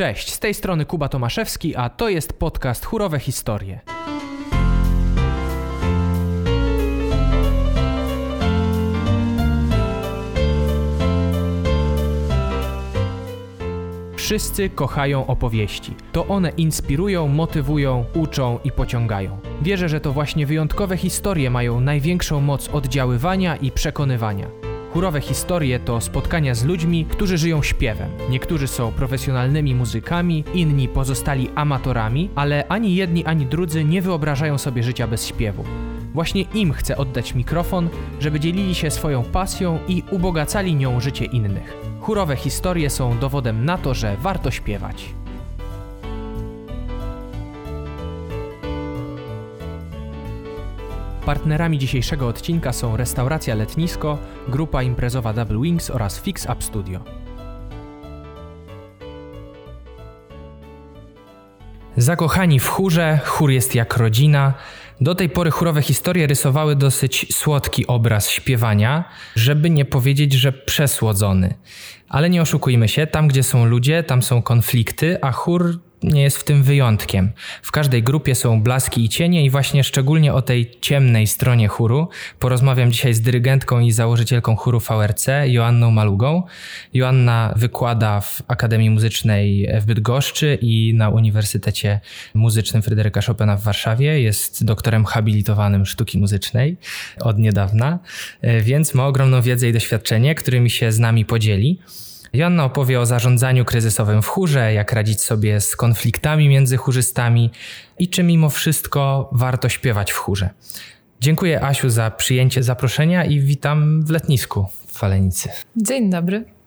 Cześć, z tej strony Kuba Tomaszewski, a to jest podcast Chórowe Historie. Wszyscy kochają opowieści. To one inspirują, motywują, uczą i pociągają. Wierzę, że to właśnie wyjątkowe historie mają największą moc oddziaływania i przekonywania. Chórowe historie to spotkania z ludźmi, którzy żyją śpiewem. Niektórzy są profesjonalnymi muzykami, inni pozostali amatorami, ale ani jedni, ani drudzy nie wyobrażają sobie życia bez śpiewu. Właśnie im chcę oddać mikrofon, żeby dzielili się swoją pasją i ubogacali nią życie innych. Chórowe historie są dowodem na to, że warto śpiewać. Partnerami dzisiejszego odcinka są restauracja Letnisko, grupa imprezowa Double Wings oraz Fix Up Studio. Zakochani w chórze, chór jest jak rodzina. Do tej pory chórowe historie rysowały dosyć słodki obraz śpiewania, żeby nie powiedzieć, że przesłodzony. Ale nie oszukujmy się, tam gdzie są ludzie, tam są konflikty, a chór nie jest w tym wyjątkiem. W każdej grupie są blaski i cienie i właśnie szczególnie o tej ciemnej stronie chóru porozmawiam dzisiaj z dyrygentką i założycielką chóru VRC, Joanną Malugą. Joanna wykłada w Akademii Muzycznej w Bydgoszczy i na Uniwersytecie Muzycznym Fryderyka Chopina w Warszawie. Jest doktorem habilitowanym sztuki muzycznej od niedawna, więc ma ogromną wiedzę i doświadczenie, którymi się z nami podzieli. Joanna opowie o zarządzaniu kryzysowym w chórze, jak radzić sobie z konfliktami między chórzystami i czy mimo wszystko warto śpiewać w chórze. Dziękuję Asiu za przyjęcie zaproszenia i witam w letnisku w Falenicy. Dzień dobry.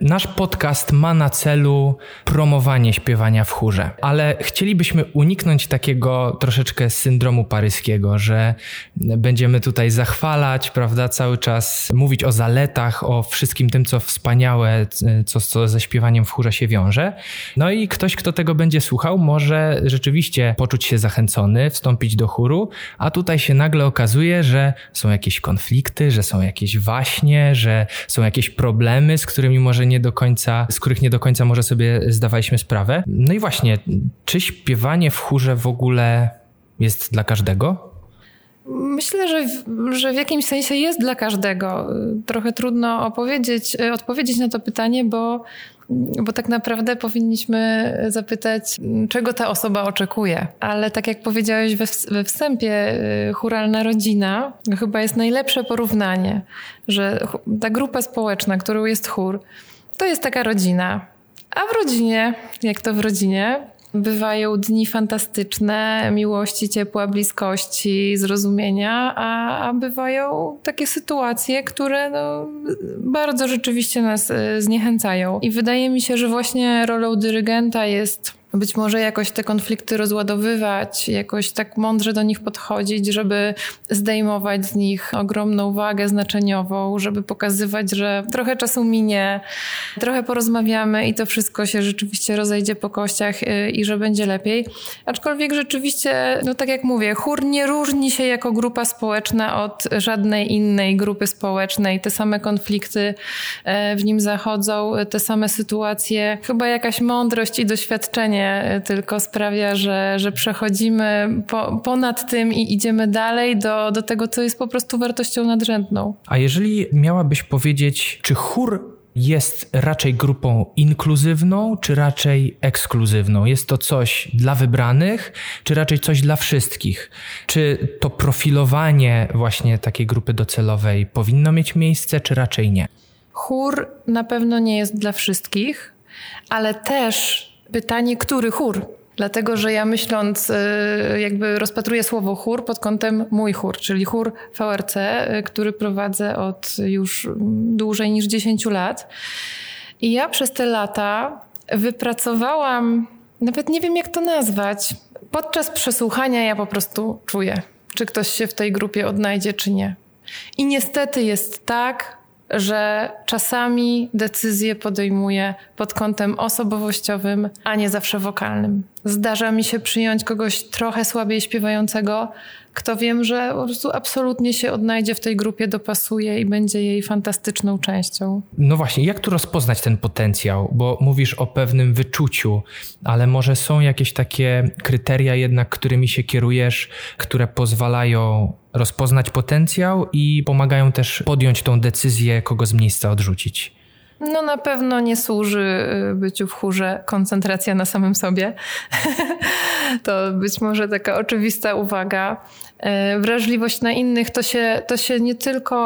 Nasz podcast ma na celu promowanie śpiewania w chórze, ale chcielibyśmy uniknąć takiego troszeczkę syndromu paryskiego, że będziemy tutaj zachwalać, prawda, cały czas mówić o zaletach, o wszystkim tym, co wspaniałe, co, co ze śpiewaniem w chórze się wiąże. No i ktoś, kto tego będzie słuchał, może rzeczywiście poczuć się zachęcony, wstąpić do chóru, a tutaj się nagle okazuje, że są jakieś konflikty, że są jakieś waśnie, że są jakieś problemy, z którymi może nie do końca, z których nie do końca może sobie zdawaliśmy sprawę. No i właśnie, czy śpiewanie w chórze w ogóle jest dla każdego? Myślę, że w, że w jakimś sensie jest dla każdego. Trochę trudno opowiedzieć, odpowiedzieć na to pytanie, bo, bo tak naprawdę powinniśmy zapytać, czego ta osoba oczekuje. Ale tak jak powiedziałeś we, we wstępie, churalna rodzina chyba jest najlepsze porównanie, że ta grupa społeczna, którą jest chór, to jest taka rodzina. A w rodzinie, jak to w rodzinie, bywają dni fantastyczne, miłości, ciepła, bliskości, zrozumienia, a, a bywają takie sytuacje, które no, bardzo rzeczywiście nas e, zniechęcają. I wydaje mi się, że właśnie rolą dyrygenta jest być może jakoś te konflikty rozładowywać, jakoś tak mądrze do nich podchodzić, żeby zdejmować z nich ogromną wagę znaczeniową, żeby pokazywać, że trochę czasu minie, trochę porozmawiamy i to wszystko się rzeczywiście rozejdzie po kościach y, i że będzie lepiej. Aczkolwiek rzeczywiście, no tak jak mówię, chór nie różni się jako grupa społeczna od żadnej innej grupy społecznej. Te same konflikty e, w nim zachodzą, te same sytuacje. Chyba jakaś mądrość i doświadczenie tylko sprawia, że, że przechodzimy po, ponad tym i idziemy dalej do, do tego, co jest po prostu wartością nadrzędną. A jeżeli miałabyś powiedzieć, czy chór jest raczej grupą inkluzywną, czy raczej ekskluzywną? Jest to coś dla wybranych, czy raczej coś dla wszystkich? Czy to profilowanie właśnie takiej grupy docelowej powinno mieć miejsce, czy raczej nie? Chór na pewno nie jest dla wszystkich, ale też pytanie, który chór? Dlatego, że ja myśląc, y, jakby rozpatruję słowo chór pod kątem mój chór, czyli chór VRC, y, który prowadzę od już dłużej niż 10 lat. I ja przez te lata wypracowałam, nawet nie wiem jak to nazwać, podczas przesłuchania ja po prostu czuję, czy ktoś się w tej grupie odnajdzie, czy nie. I niestety jest tak, że czasami decyzje podejmuję pod kątem osobowościowym, a nie zawsze wokalnym. Zdarza mi się przyjąć kogoś trochę słabiej śpiewającego, kto wiem, że po prostu absolutnie się odnajdzie w tej grupie, dopasuje i będzie jej fantastyczną częścią. No właśnie, jak tu rozpoznać ten potencjał? Bo mówisz o pewnym wyczuciu, ale może są jakieś takie kryteria jednak, którymi się kierujesz, które pozwalają rozpoznać potencjał i pomagają też podjąć tą decyzję, kogo z miejsca odrzucić. No na pewno nie służy y, byciu w chórze koncentracja na samym sobie. to być może taka oczywista uwaga. E, wrażliwość na innych to się, to się nie tylko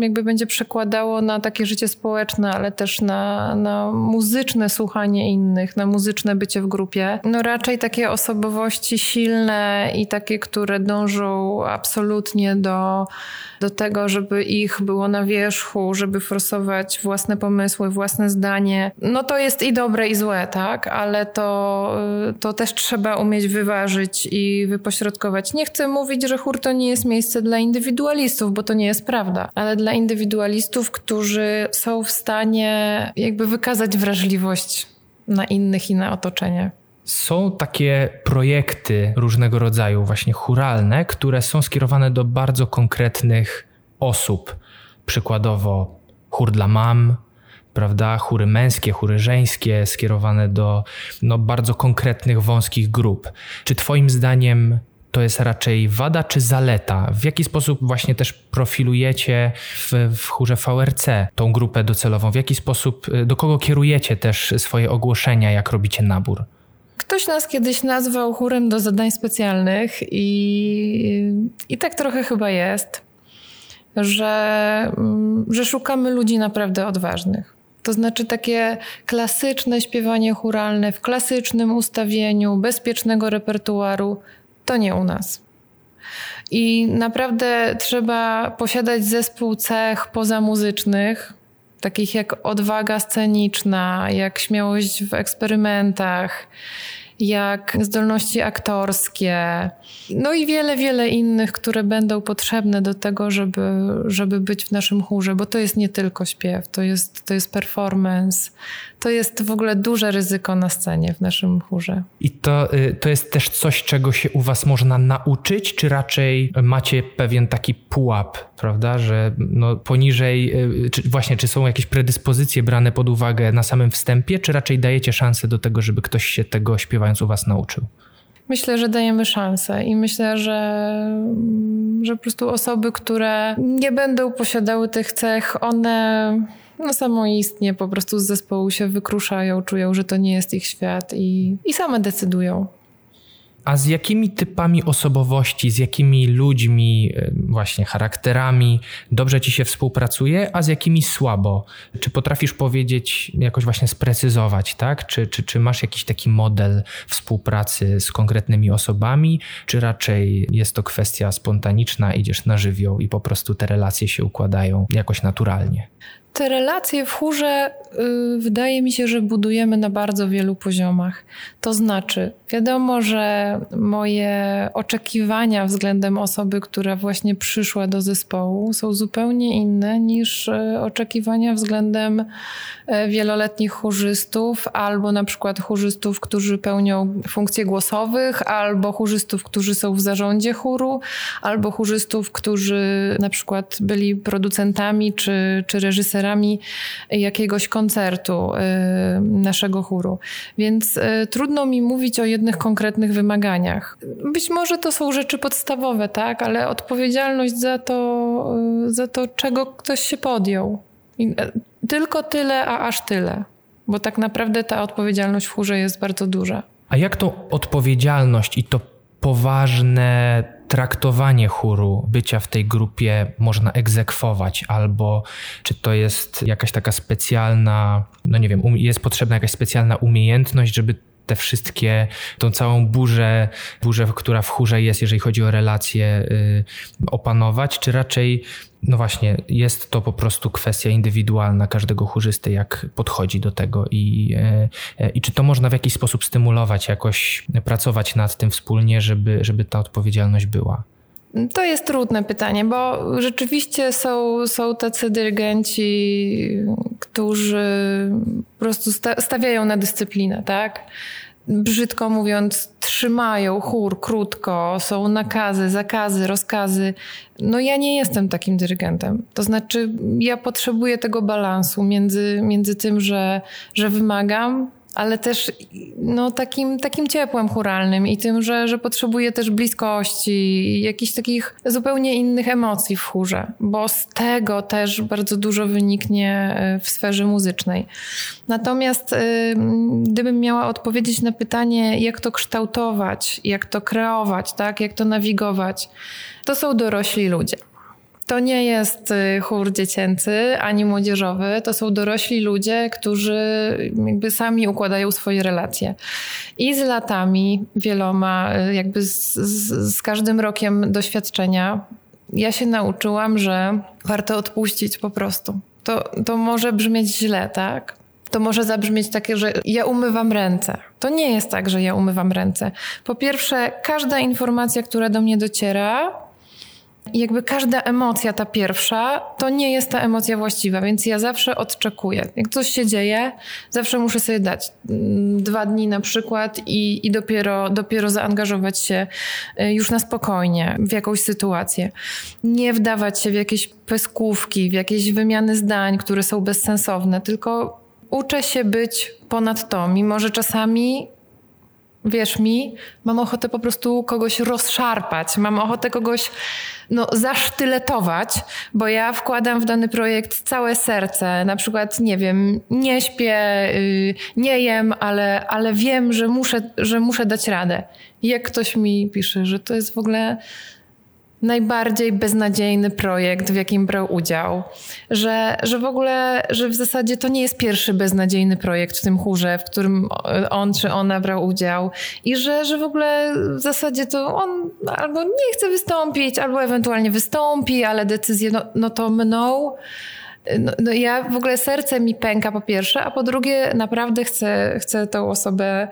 jakby będzie przekładało na takie życie społeczne, ale też na, na muzyczne słuchanie innych, na muzyczne bycie w grupie. No raczej takie osobowości silne i takie, które dążą absolutnie do, do tego, żeby ich było na wierzchu, żeby forsować własne pomysły, własne zdanie. No to jest i dobre i złe, tak? Ale to, to też trzeba umieć wyważyć i wypośrodkować. Nie chcę mówić mówić, że chór to nie jest miejsce dla indywidualistów, bo to nie jest prawda, ale dla indywidualistów, którzy są w stanie jakby wykazać wrażliwość na innych i na otoczenie. Są takie projekty różnego rodzaju, właśnie churalne, które są skierowane do bardzo konkretnych osób. Przykładowo chór dla mam, prawda? Chóry męskie, chóry żeńskie, skierowane do no, bardzo konkretnych, wąskich grup. Czy Twoim zdaniem to jest raczej wada czy zaleta? W jaki sposób właśnie też profilujecie w, w chórze VRC tą grupę docelową? W jaki sposób, y, do kogo kierujecie też swoje ogłoszenia, jak robicie nabór? Ktoś nas kiedyś nazwał chórem do zadań specjalnych i, i tak trochę chyba jest, że, mm, że szukamy ludzi naprawdę odważnych. To znaczy takie klasyczne śpiewanie churalne w klasycznym ustawieniu, bezpiecznego repertuaru, to nie u nas. I naprawdę trzeba posiadać zespół cech pozamuzycznych, takich jak odwaga sceniczna, jak śmiałość w eksperymentach, jak zdolności aktorskie, no i wiele, wiele innych, które będą potrzebne do tego, żeby, żeby być w naszym chórze, bo to jest nie tylko śpiew, to jest, to jest performance, to jest w ogóle duże ryzyko na scenie w naszym chórze. I to, y, to jest też coś, czego się u Was można nauczyć, czy raczej macie pewien taki pułap, prawda, że no poniżej, y, czy właśnie, czy są jakieś predyspozycje brane pod uwagę na samym wstępie, czy raczej dajecie szansę do tego, żeby ktoś się tego śpiewając u Was nauczył? Myślę, że dajemy szansę i myślę, że, że po prostu osoby, które nie będą posiadały tych cech, one no samoistnie po prostu z zespołu się wykruszają, czują, że to nie jest ich świat i, i same decydują. A z jakimi typami osobowości, z jakimi ludźmi, e, właśnie charakterami dobrze ci się współpracuje, a z jakimi słabo? Czy potrafisz powiedzieć, jakoś właśnie sprecyzować, tak? Czy, czy, czy masz jakiś taki model współpracy z konkretnymi osobami, czy raczej jest to kwestia spontaniczna, idziesz na żywioł i po prostu te relacje się układają jakoś naturalnie? Te relacje w chórze yy, wydaje mi się, że budujemy na bardzo wielu poziomach. To znaczy, wiadomo, że moje oczekiwania względem osoby, która właśnie przyszła do zespołu, są zupełnie inne niż yy, oczekiwania względem yy, wieloletnich chórzystów, albo na przykład chórzystów, którzy pełnią funkcje głosowych, albo chórzystów, którzy są w zarządzie chóru, albo chórzystów, którzy na przykład byli producentami czy, czy reżyserami jakiegoś koncertu y, naszego chóru. Więc y, trudno mi mówić o jednych konkretnych wymaganiach. Być może to są rzeczy podstawowe, tak, ale odpowiedzialność za to, y, za to czego ktoś się podjął. Tylko tyle, a aż tyle. Bo tak naprawdę ta odpowiedzialność w chórze jest bardzo duża. A jak tą odpowiedzialność i to poważne traktowanie chóru, bycia w tej grupie można egzekwować, albo czy to jest jakaś taka specjalna, no nie wiem, um, jest potrzebna jakaś specjalna umiejętność, żeby te wszystkie, tą całą burzę, burzę, która w chórze jest, jeżeli chodzi o relacje, yy, opanować, czy raczej, no właśnie, jest to po prostu kwestia indywidualna każdego chórzysty, jak podchodzi do tego i, yy, i czy to można w jakiś sposób stymulować, jakoś pracować nad tym wspólnie, żeby, żeby ta odpowiedzialność była. To jest trudne pytanie, bo rzeczywiście są, są tacy dyrygenci, którzy po prostu stawiają na dyscyplinę, tak? Brzydko mówiąc, trzymają chór krótko, są nakazy, zakazy, rozkazy. No ja nie jestem takim dyrygentem. To znaczy, ja potrzebuję tego balansu między, między tym, że, że wymagam, ale też no, takim, takim ciepłem churalnym i tym, że, że potrzebuje też bliskości, jakichś takich zupełnie innych emocji w chórze, bo z tego też bardzo dużo wyniknie e, w sferze muzycznej. Natomiast e, gdybym miała odpowiedzieć na pytanie, jak to kształtować, jak to kreować, tak, jak to nawigować, to są dorośli ludzie. To nie jest y, chór dziecięcy ani młodzieżowy, to są dorośli ludzie, którzy jakby sami układają swoje relacje. I z latami, wieloma, y, jakby z, z, z każdym rokiem doświadczenia, ja się nauczyłam, że warto odpuścić po prostu. To, to może brzmieć źle, tak? To może zabrzmieć takie, że ja umywam ręce. To nie jest tak, że ja umywam ręce. Po pierwsze, każda informacja, która do mnie dociera, i jakby każda emocja, ta pierwsza, to nie jest ta emocja właściwa, więc ja zawsze odczekuję. Jak coś się dzieje, zawsze muszę sobie dać mm, dwa dni na przykład i, i dopiero, dopiero zaangażować się y, już na spokojnie w jakąś sytuację. Nie wdawać się w jakieś peskówki, w jakieś wymiany zdań, które są bezsensowne, tylko uczę się być ponad to, mimo że czasami wierz mi, mam ochotę po prostu kogoś rozszarpać, mam ochotę kogoś no, zasztyletować, bo ja wkładam w dany projekt całe serce. Na przykład, nie wiem, nie śpię, yy, nie jem, ale, ale wiem, że muszę, że muszę dać radę. Jak ktoś mi pisze, że to jest w ogóle najbardziej beznadziejny projekt, w jakim brał udział. Że, że w ogóle, że w zasadzie to nie jest pierwszy beznadziejny projekt w tym chórze, w którym on czy ona brał udział. I że, że w ogóle w zasadzie to on albo nie chce wystąpić, albo ewentualnie wystąpi, ale decyzję, no, no to mną. No, no, ja w ogóle serce mi pęka po pierwsze, a po drugie naprawdę chcę, chcę tą osobę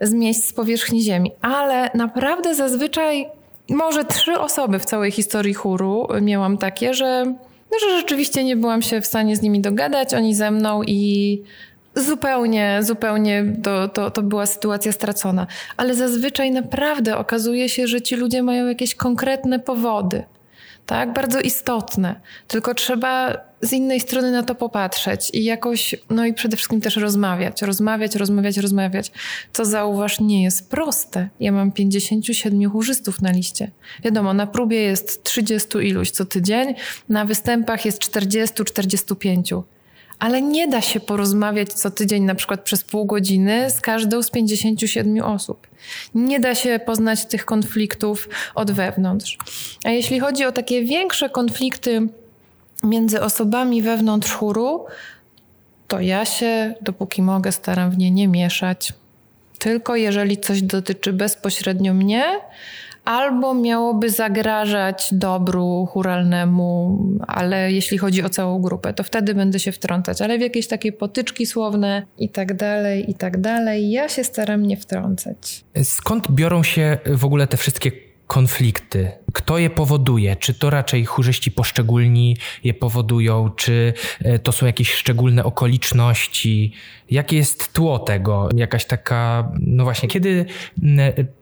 zmieść z powierzchni ziemi. Ale naprawdę zazwyczaj może trzy osoby w całej historii chóru miałam takie, że, no, że rzeczywiście nie byłam się w stanie z nimi dogadać, oni ze mną i zupełnie, zupełnie to, to, to była sytuacja stracona. Ale zazwyczaj naprawdę okazuje się, że ci ludzie mają jakieś konkretne powody tak? Bardzo istotne. Tylko trzeba z innej strony na to popatrzeć i jakoś, no i przede wszystkim też rozmawiać, rozmawiać, rozmawiać, rozmawiać. Co zauważ, nie jest proste. Ja mam 57 chórzystów na liście. Wiadomo, na próbie jest 30 iluś co tydzień, na występach jest 40-45 ale nie da się porozmawiać co tydzień, na przykład przez pół godziny, z każdą z 57 osób. Nie da się poznać tych konfliktów od wewnątrz. A jeśli chodzi o takie większe konflikty między osobami wewnątrz chóru, to ja się, dopóki mogę, staram w nie nie mieszać. Tylko jeżeli coś dotyczy bezpośrednio mnie, albo miałoby zagrażać dobru churalnemu, ale jeśli chodzi o całą grupę, to wtedy będę się wtrącać, ale w jakieś takie potyczki słowne i tak dalej, i tak dalej, ja się staram nie wtrącać. Skąd biorą się w ogóle te wszystkie konflikty? Kto je powoduje? Czy to raczej chórzyści poszczególni je powodują? Czy e, to są jakieś szczególne okoliczności? Jakie jest tło tego? Jakaś taka, no właśnie, kiedy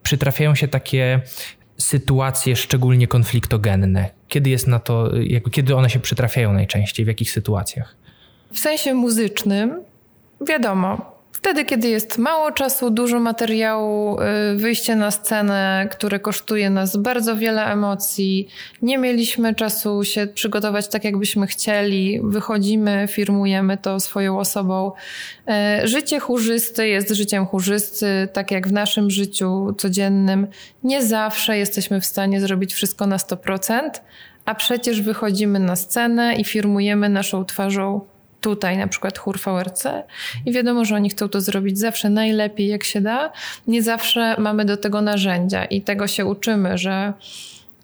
przytrafiają się takie sytuacje szczególnie konfliktogenne? Kiedy jest na to, kiedy one się przytrafiają najczęściej? W jakich sytuacjach? W sensie muzycznym, wiadomo, Wtedy, kiedy jest mało czasu, dużo materiału, y, wyjście na scenę, które kosztuje nas bardzo wiele emocji, nie mieliśmy czasu się przygotować tak, jakbyśmy chcieli, wychodzimy, firmujemy to swoją osobą. Y, życie chórzysty jest życiem chórzysty, tak jak w naszym życiu codziennym. Nie zawsze jesteśmy w stanie zrobić wszystko na 100%, a przecież wychodzimy na scenę i firmujemy naszą twarzą tutaj na przykład chór VRC i wiadomo, że oni chcą to zrobić zawsze najlepiej jak się da. Nie zawsze mamy do tego narzędzia i tego się uczymy, że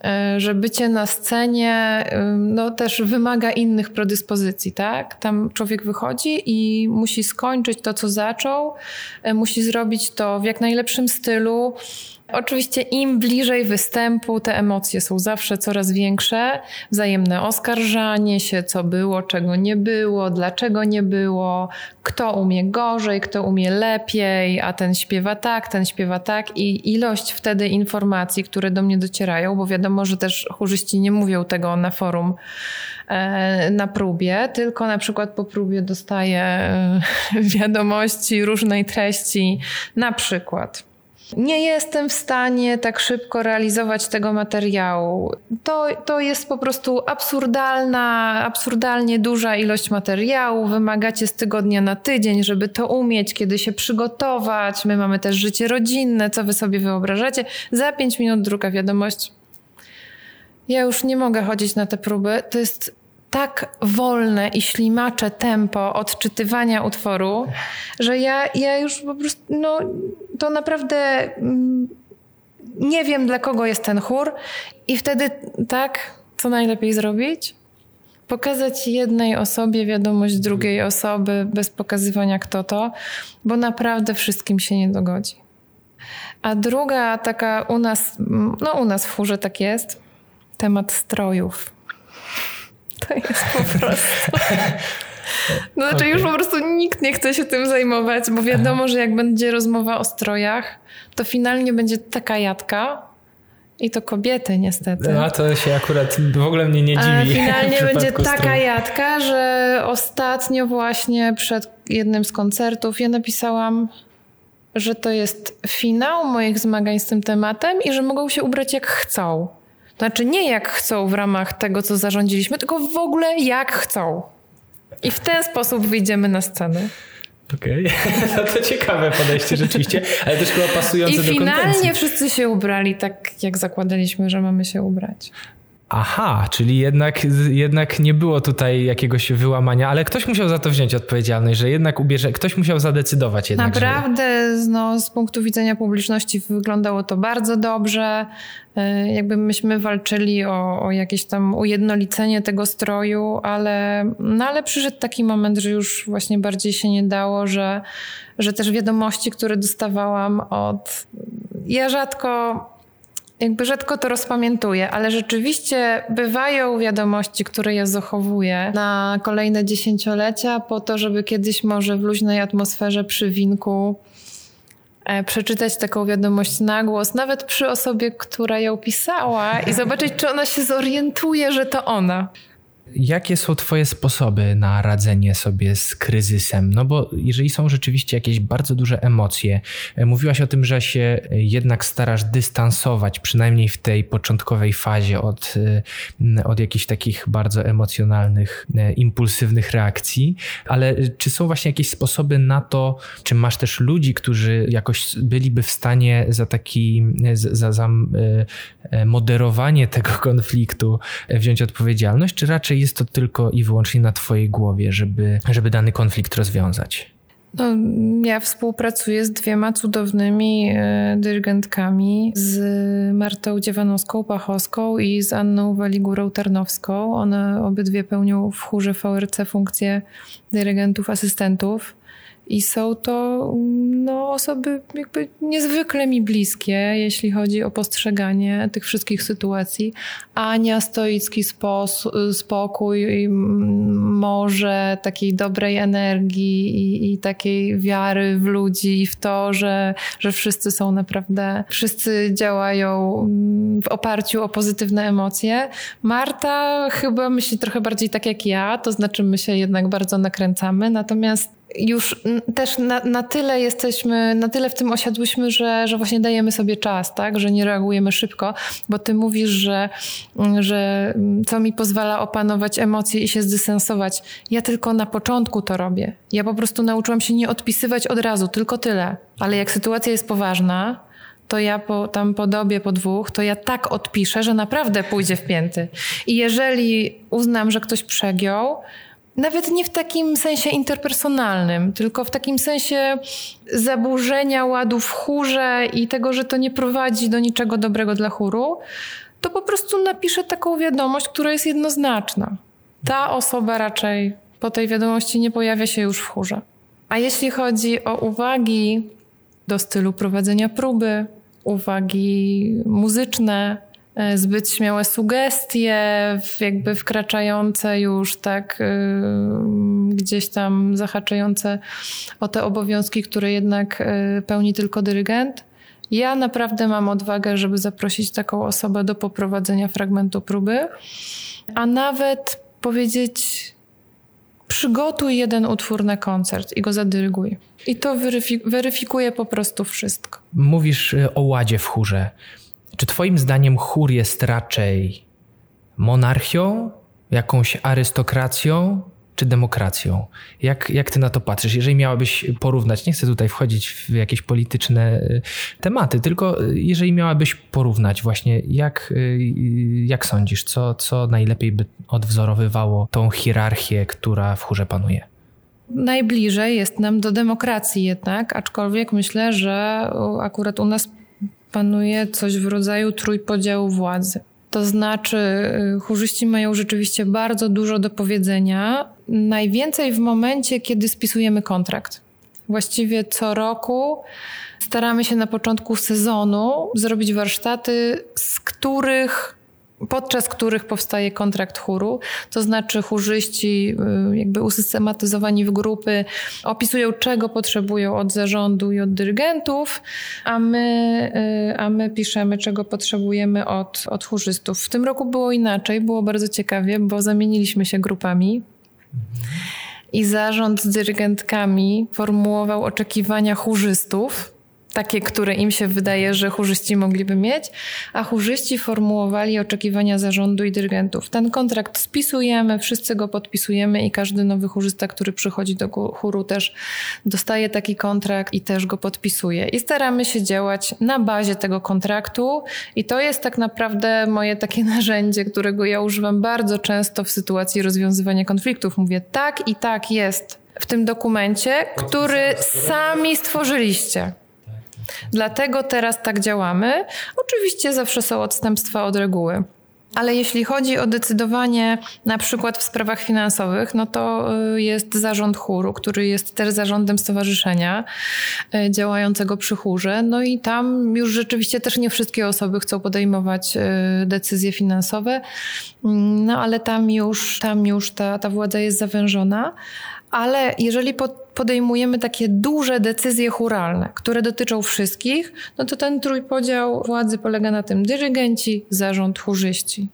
e, że bycie na scenie no, też wymaga innych predyspozycji, tak? Tam człowiek wychodzi i musi skończyć to, co zaczął, e, musi zrobić to w jak najlepszym stylu, Oczywiście im bliżej występu, te emocje są zawsze coraz większe. Wzajemne oskarżanie się, co było, czego nie było, dlaczego nie było, kto umie gorzej, kto umie lepiej, a ten śpiewa tak, ten śpiewa tak. I ilość wtedy informacji, które do mnie docierają, bo wiadomo, że też chórzyści nie mówią tego na forum e, na próbie, tylko na przykład po próbie dostaję e, wiadomości różnej treści, na przykład nie jestem w stanie tak szybko realizować tego materiału. To, to jest po prostu absurdalna, absurdalnie duża ilość materiału. Wymagacie z tygodnia na tydzień, żeby to umieć, kiedy się przygotować. My mamy też życie rodzinne, co wy sobie wyobrażacie. Za pięć minut druga wiadomość. Ja już nie mogę chodzić na te próby. To jest tak wolne i ślimacze tempo odczytywania utworu, że ja, ja już po prostu, no, to naprawdę mm, nie wiem, dla kogo jest ten chór. I wtedy tak, co najlepiej zrobić? Pokazać jednej osobie wiadomość drugiej osoby bez pokazywania kto to, bo naprawdę wszystkim się nie dogodzi. A druga taka u nas, no u nas w chórze tak jest, temat strojów to jest po prostu. No znaczy okay. już po prostu nikt nie chce się tym zajmować, bo wiadomo, Aha. że jak będzie rozmowa o strojach, to finalnie będzie taka jadka, i to kobiety niestety. No to się akurat w ogóle mnie nie dziwi. Ale finalnie będzie taka jadka, że ostatnio właśnie przed jednym z koncertów ja napisałam, że to jest finał moich zmagań z tym tematem i że mogą się ubrać jak chcą. Znaczy nie jak chcą w ramach tego, co zarządziliśmy, tylko w ogóle jak chcą. I w ten sposób wyjdziemy na scenę. Okej, okay. no to ciekawe podejście rzeczywiście, ale też chyba pasujące I do konwencji. I finalnie wszyscy się ubrali tak, jak zakładaliśmy, że mamy się ubrać. Aha, czyli jednak, jednak nie było tutaj jakiegoś wyłamania, ale ktoś musiał za to wziąć odpowiedzialność, że jednak ubierze, ktoś musiał zadecydować jednak. Naprawdę, no, z punktu widzenia publiczności wyglądało to bardzo dobrze. E, jakby myśmy walczyli o, o jakieś tam ujednolicenie tego stroju, ale, no, ale przyszedł taki moment, że już właśnie bardziej się nie dało, że, że też wiadomości, które dostawałam od. Ja rzadko jakby rzadko to rozpamiętuję, ale rzeczywiście bywają wiadomości, które ja zachowuję na kolejne dziesięciolecia po to, żeby kiedyś może w luźnej atmosferze przy winku e, przeczytać taką wiadomość na głos, nawet przy osobie, która ją pisała i zobaczyć, czy ona się zorientuje, że to ona. Jakie są Twoje sposoby na radzenie sobie z kryzysem? No bo jeżeli są rzeczywiście jakieś bardzo duże emocje, e, mówiłaś o tym, że się jednak starasz dystansować, przynajmniej w tej początkowej fazie, od, e, od jakichś takich bardzo emocjonalnych, e, impulsywnych reakcji, ale czy są właśnie jakieś sposoby na to, czy masz też ludzi, którzy jakoś byliby w stanie za taki, za, za moderowanie tego konfliktu wziąć odpowiedzialność, czy raczej jest to tylko i wyłącznie na Twojej głowie, żeby, żeby dany konflikt rozwiązać? No, ja współpracuję z dwiema cudownymi e, dyrygentkami, z Martą Dziewanowską-Pachowską i z Anną Waligurą-Tarnowską. One obydwie pełnią w chórze VRC funkcję dyrygentów, asystentów. I są to no, osoby jakby niezwykle mi bliskie, jeśli chodzi o postrzeganie tych wszystkich sytuacji. Ania, stoicki spokój, może takiej dobrej energii i, i, takiej wiary w ludzi i w to, że, że wszyscy są naprawdę, wszyscy działają w oparciu o pozytywne emocje. Marta chyba myśli trochę bardziej tak jak ja, to znaczy my się jednak bardzo nakręcamy, natomiast już też na, na, tyle jesteśmy, na tyle w tym osiadłyśmy, że, że właśnie dajemy sobie czas, tak? Że nie reagujemy szybko, bo ty mówisz, że, że co mi pozwala opanować emocje i się zdystansować. Ja tylko na początku to robię. Ja po prostu nauczyłam się nie odpisywać od razu, tylko tyle. Ale jak sytuacja jest poważna, to ja po, tam po dobie, po dwóch, to ja tak odpiszę, że naprawdę pójdzie w pięty. I jeżeli uznam, że ktoś przegiął, nawet nie w takim sensie interpersonalnym, tylko w takim sensie zaburzenia ładu w chórze i tego, że to nie prowadzi do niczego dobrego dla chóru, to po prostu napiszę taką wiadomość, która jest jednoznaczna. Ta osoba raczej po tej wiadomości nie pojawia się już w chórze. A jeśli chodzi o uwagi do stylu prowadzenia próby, uwagi muzyczne, zbyt śmiałe sugestie, jakby wkraczające już tak gdzieś tam zahaczające o te obowiązki, które jednak pełni tylko dyrygent. Ja naprawdę mam odwagę, żeby zaprosić taką osobę do poprowadzenia fragmentu próby, a nawet powiedzieć: przygotuj jeden utwór na koncert i go zadyryguj. I to weryfik weryfikuje po prostu wszystko. Mówisz o ładzie w chórze. Czy Twoim zdaniem chór jest raczej monarchią, jakąś arystokracją, czy demokracją? Jak, jak ty na to patrzysz? Jeżeli miałabyś porównać, nie chcę tutaj wchodzić w jakieś polityczne y, tematy, tylko jeżeli miałabyś porównać właśnie, jak, y, jak sądzisz, co, co najlepiej by odwzorowywało tą hierarchię, która w chórze panuje? Najbliżej jest nam do demokracji jednak, aczkolwiek myślę, że akurat u nas panuje coś w rodzaju trójpodziału władzy. To znaczy, y, chórzyści mają rzeczywiście bardzo dużo do powiedzenia. Najwięcej w momencie, kiedy spisujemy kontrakt. Właściwie co roku staramy się na początku sezonu zrobić warsztaty, z których podczas których powstaje kontrakt chóru, to znaczy chórzyści y, jakby usystematyzowani w grupy opisują czego potrzebują od zarządu i od dyrygentów, a my, y, a my piszemy czego potrzebujemy od, od chórzystów. W tym roku było inaczej, było bardzo ciekawie, bo zamieniliśmy się grupami. I zarząd z dyrygentkami formułował oczekiwania chórzystów, takie, które im się wydaje, że chórzyści mogliby mieć, a chórzyści formułowali oczekiwania zarządu i dyrygentów. Ten kontrakt spisujemy, wszyscy go podpisujemy i każdy nowy chórzysta, który przychodzi do chóru też dostaje taki kontrakt i też go podpisuje. I staramy się działać na bazie tego kontraktu i to jest tak naprawdę moje takie narzędzie, którego ja używam bardzo często w sytuacji rozwiązywania konfliktów. Mówię tak i tak jest w tym dokumencie, który sami stworzyliście. Dlatego teraz tak działamy. Oczywiście zawsze są odstępstwa od reguły. Ale jeśli chodzi o decydowanie na przykład w sprawach finansowych, no to y, jest zarząd chóru, który jest też zarządem stowarzyszenia y, działającego przy chórze. No i tam już rzeczywiście też nie wszystkie osoby chcą podejmować y, decyzje finansowe, mm, no ale tam już, tam już ta, ta władza jest zawężona. Ale jeżeli podejmujemy takie duże decyzje churalne, które dotyczą wszystkich, no to ten trójpodział władzy polega na tym dyrygenci, zarząd, chórzyści.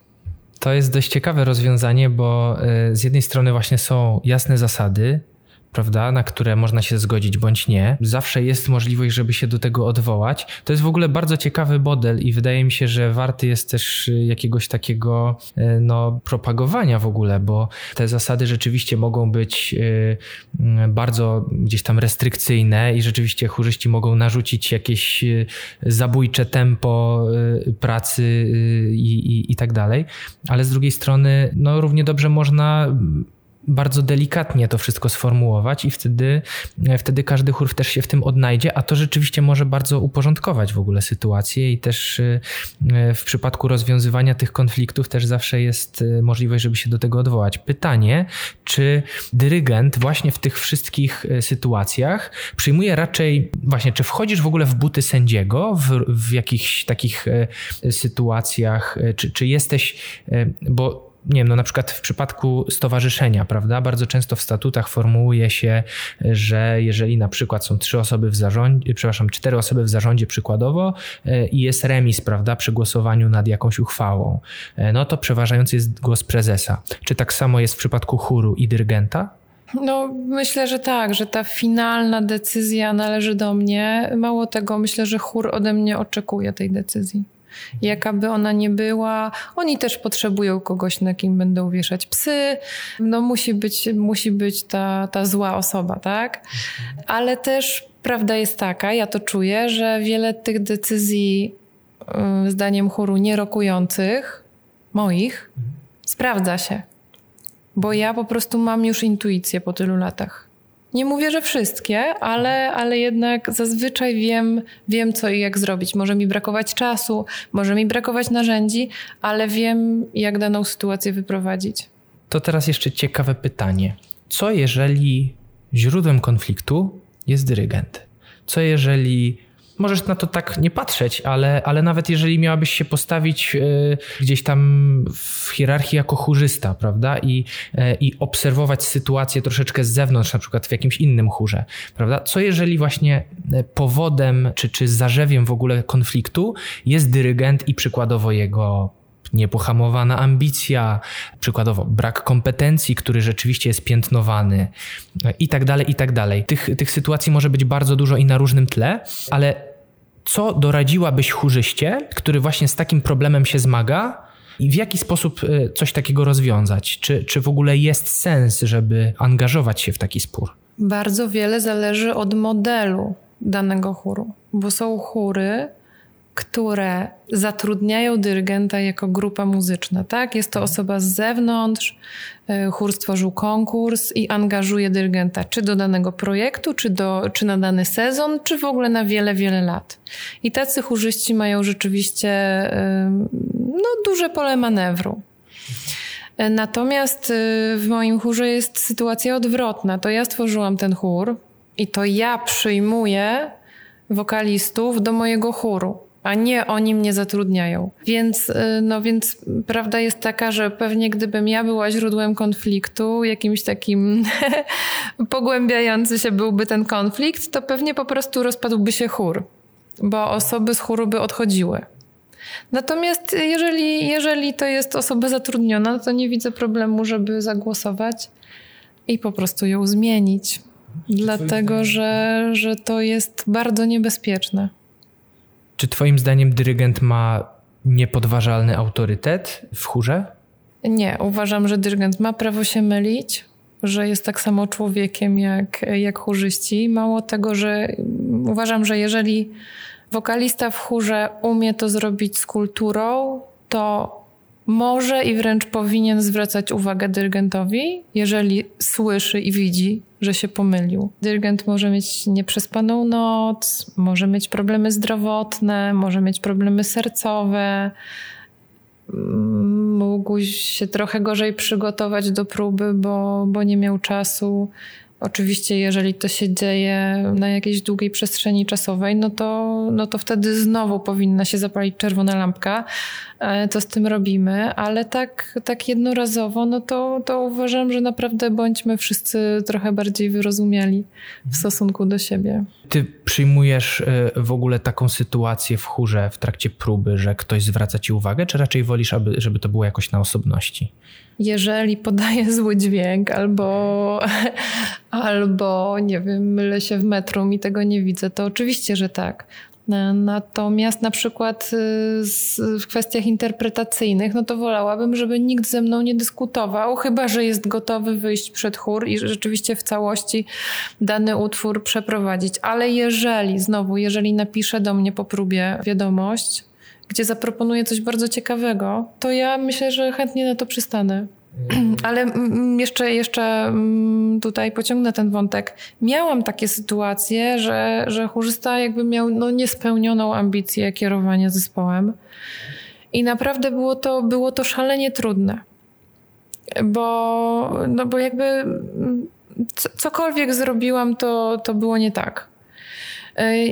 To jest dość ciekawe rozwiązanie, bo y, z jednej strony właśnie są jasne zasady, prawda, na które można się zgodzić bądź nie. Zawsze jest możliwość, żeby się do tego odwołać. To jest w ogóle bardzo ciekawy model i wydaje mi się, że warty jest też y, jakiegoś takiego y, no, propagowania w ogóle, bo te zasady rzeczywiście mogą być y, bardzo gdzieś tam restrykcyjne i rzeczywiście chórzyści mogą narzucić jakieś zabójcze tempo pracy i, i, i tak dalej, ale z drugiej strony no, równie dobrze można bardzo delikatnie to wszystko sformułować i wtedy, e, wtedy każdy chór też się w tym odnajdzie, a to rzeczywiście może bardzo uporządkować w ogóle sytuację i też e, e, w przypadku rozwiązywania tych konfliktów też zawsze jest możliwość, żeby się do tego odwołać. Pytanie, czy dyrygent właśnie w tych wszystkich sytuacjach przyjmuje raczej, właśnie, czy wchodzisz w ogóle w buty sędziego w, w jakichś takich sytuacjach, czy, czy jesteś, bo nie wiem, no na przykład w przypadku stowarzyszenia, prawda, bardzo często w statutach formułuje się, że jeżeli na przykład są trzy osoby w zarządzie, przepraszam, cztery osoby w zarządzie przykładowo e, i jest remis, prawda, przy głosowaniu nad jakąś uchwałą, e, no to przeważający jest głos prezesa. Czy tak samo jest w przypadku chóru i dyrygenta? No, myślę, że tak, że ta finalna decyzja należy do mnie. Mało tego, myślę, że chór ode mnie oczekuje tej decyzji jaka by ona nie była. Oni też potrzebują kogoś, na kim będą wieszać psy. No musi być, musi być ta, ta zła osoba, tak? Ale też prawda jest taka, ja to czuję, że wiele tych decyzji y, zdaniem chóru nierokujących, moich, sprawdza się. Bo ja po prostu mam już intuicję po tylu latach. Nie mówię, że wszystkie, ale, ale jednak zazwyczaj wiem, wiem, co i jak zrobić. Może mi brakować czasu, może mi brakować narzędzi, ale wiem, jak daną sytuację wyprowadzić. To teraz jeszcze ciekawe pytanie. Co jeżeli źródłem konfliktu jest dyrygent? Co jeżeli możesz na to tak nie patrzeć, ale, ale nawet jeżeli miałabyś się postawić y, gdzieś tam w hierarchii jako chórzysta, prawda, I, y, i obserwować sytuację troszeczkę z zewnątrz, na przykład w jakimś innym chórze, prawda, co jeżeli właśnie powodem czy, czy zarzewiem w ogóle konfliktu jest dyrygent i przykładowo jego niepohamowana ambicja, przykładowo brak kompetencji, który rzeczywiście jest piętnowany i tak dalej, i tak dalej. Tych, tych sytuacji może być bardzo dużo i na różnym tle, ale co doradziłabyś chórzyście, który właśnie z takim problemem się zmaga i w jaki sposób e, coś takiego rozwiązać? Czy, czy w ogóle jest sens, żeby angażować się w taki spór? Bardzo wiele zależy od modelu danego chóru, bo są chóry, które zatrudniają dyrygenta jako grupa muzyczna, tak? Jest to mhm. osoba z zewnątrz, e, chór stworzył konkurs i angażuje dyrygenta czy do danego projektu, czy, do, czy na dany sezon, czy w ogóle na wiele, wiele lat. I tacy chórzyści mają rzeczywiście no, duże pole manewru. E, natomiast e, w moim chórze jest sytuacja odwrotna. To ja stworzyłam ten chór i to ja przyjmuję wokalistów do mojego chóru a nie oni mnie zatrudniają. Więc, y, no więc prawda jest taka, że pewnie gdybym ja była źródłem konfliktu, jakimś takim pogłębiający się byłby ten konflikt, to pewnie po prostu rozpadłby się chór, bo osoby z chóru by odchodziły. Natomiast jeżeli, jeżeli to jest osoba zatrudniona, to nie widzę problemu, żeby zagłosować i po prostu ją zmienić. Dlatego, że, że to jest bardzo niebezpieczne. Czy Twoim zdaniem dyrygent ma niepodważalny autorytet w chórze? Nie, uważam, że dyrygent ma prawo się mylić, że jest tak samo człowiekiem jak, jak chórzyści. Mało tego, że uważam, że jeżeli wokalista w chórze umie to zrobić z kulturą, to może i wręcz powinien zwracać uwagę dyrygentowi, jeżeli słyszy i widzi, że się pomylił. Dyrygent może mieć nieprzespaną noc, może mieć problemy zdrowotne, może mieć problemy sercowe. Mógł się trochę gorzej przygotować do próby, bo, bo nie miał czasu. Oczywiście, jeżeli to się dzieje na jakiejś długiej przestrzeni czasowej, no to, no to wtedy znowu powinna się zapalić czerwona lampka. E, to z tym robimy, ale tak, tak jednorazowo, no to, to uważam, że naprawdę bądźmy wszyscy trochę bardziej wyrozumiali w stosunku do siebie. Ty przyjmujesz e, w ogóle taką sytuację w chórze w trakcie próby, że ktoś zwraca ci uwagę, czy raczej wolisz, aby, żeby to było jakoś na osobności? Jeżeli podaję zły dźwięk albo, albo nie wiem, mylę się w metrum i tego nie widzę, to oczywiście, że tak. Natomiast na przykład y, w kwestiach interpretacyjnych, no to wolałabym, żeby nikt ze mną nie dyskutował, chyba że jest gotowy wyjść przed chór i rzeczywiście w całości dany utwór przeprowadzić. Ale jeżeli, znowu, jeżeli napisze do mnie po próbie wiadomość, gdzie zaproponuję coś bardzo ciekawego, to ja myślę, że chętnie na to przystanę. Mm. Ale jeszcze, jeszcze tutaj pociągnę ten wątek. Miałam takie sytuacje, że, że chórzysta jakby miał no, niespełnioną ambicję kierowania zespołem. I naprawdę było to, było to szalenie trudne. Bo, no bo jakby cokolwiek zrobiłam, to, to było nie tak.